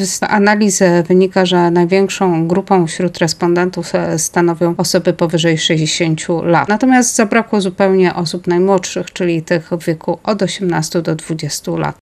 Z analizy wynika, że największą grupą wśród respondentów e, stanowią osoby powyżej 60 lat. Natomiast zabrakło zupełnie osób najmłodszych, czyli tych w wieku od 18 do 20 lat.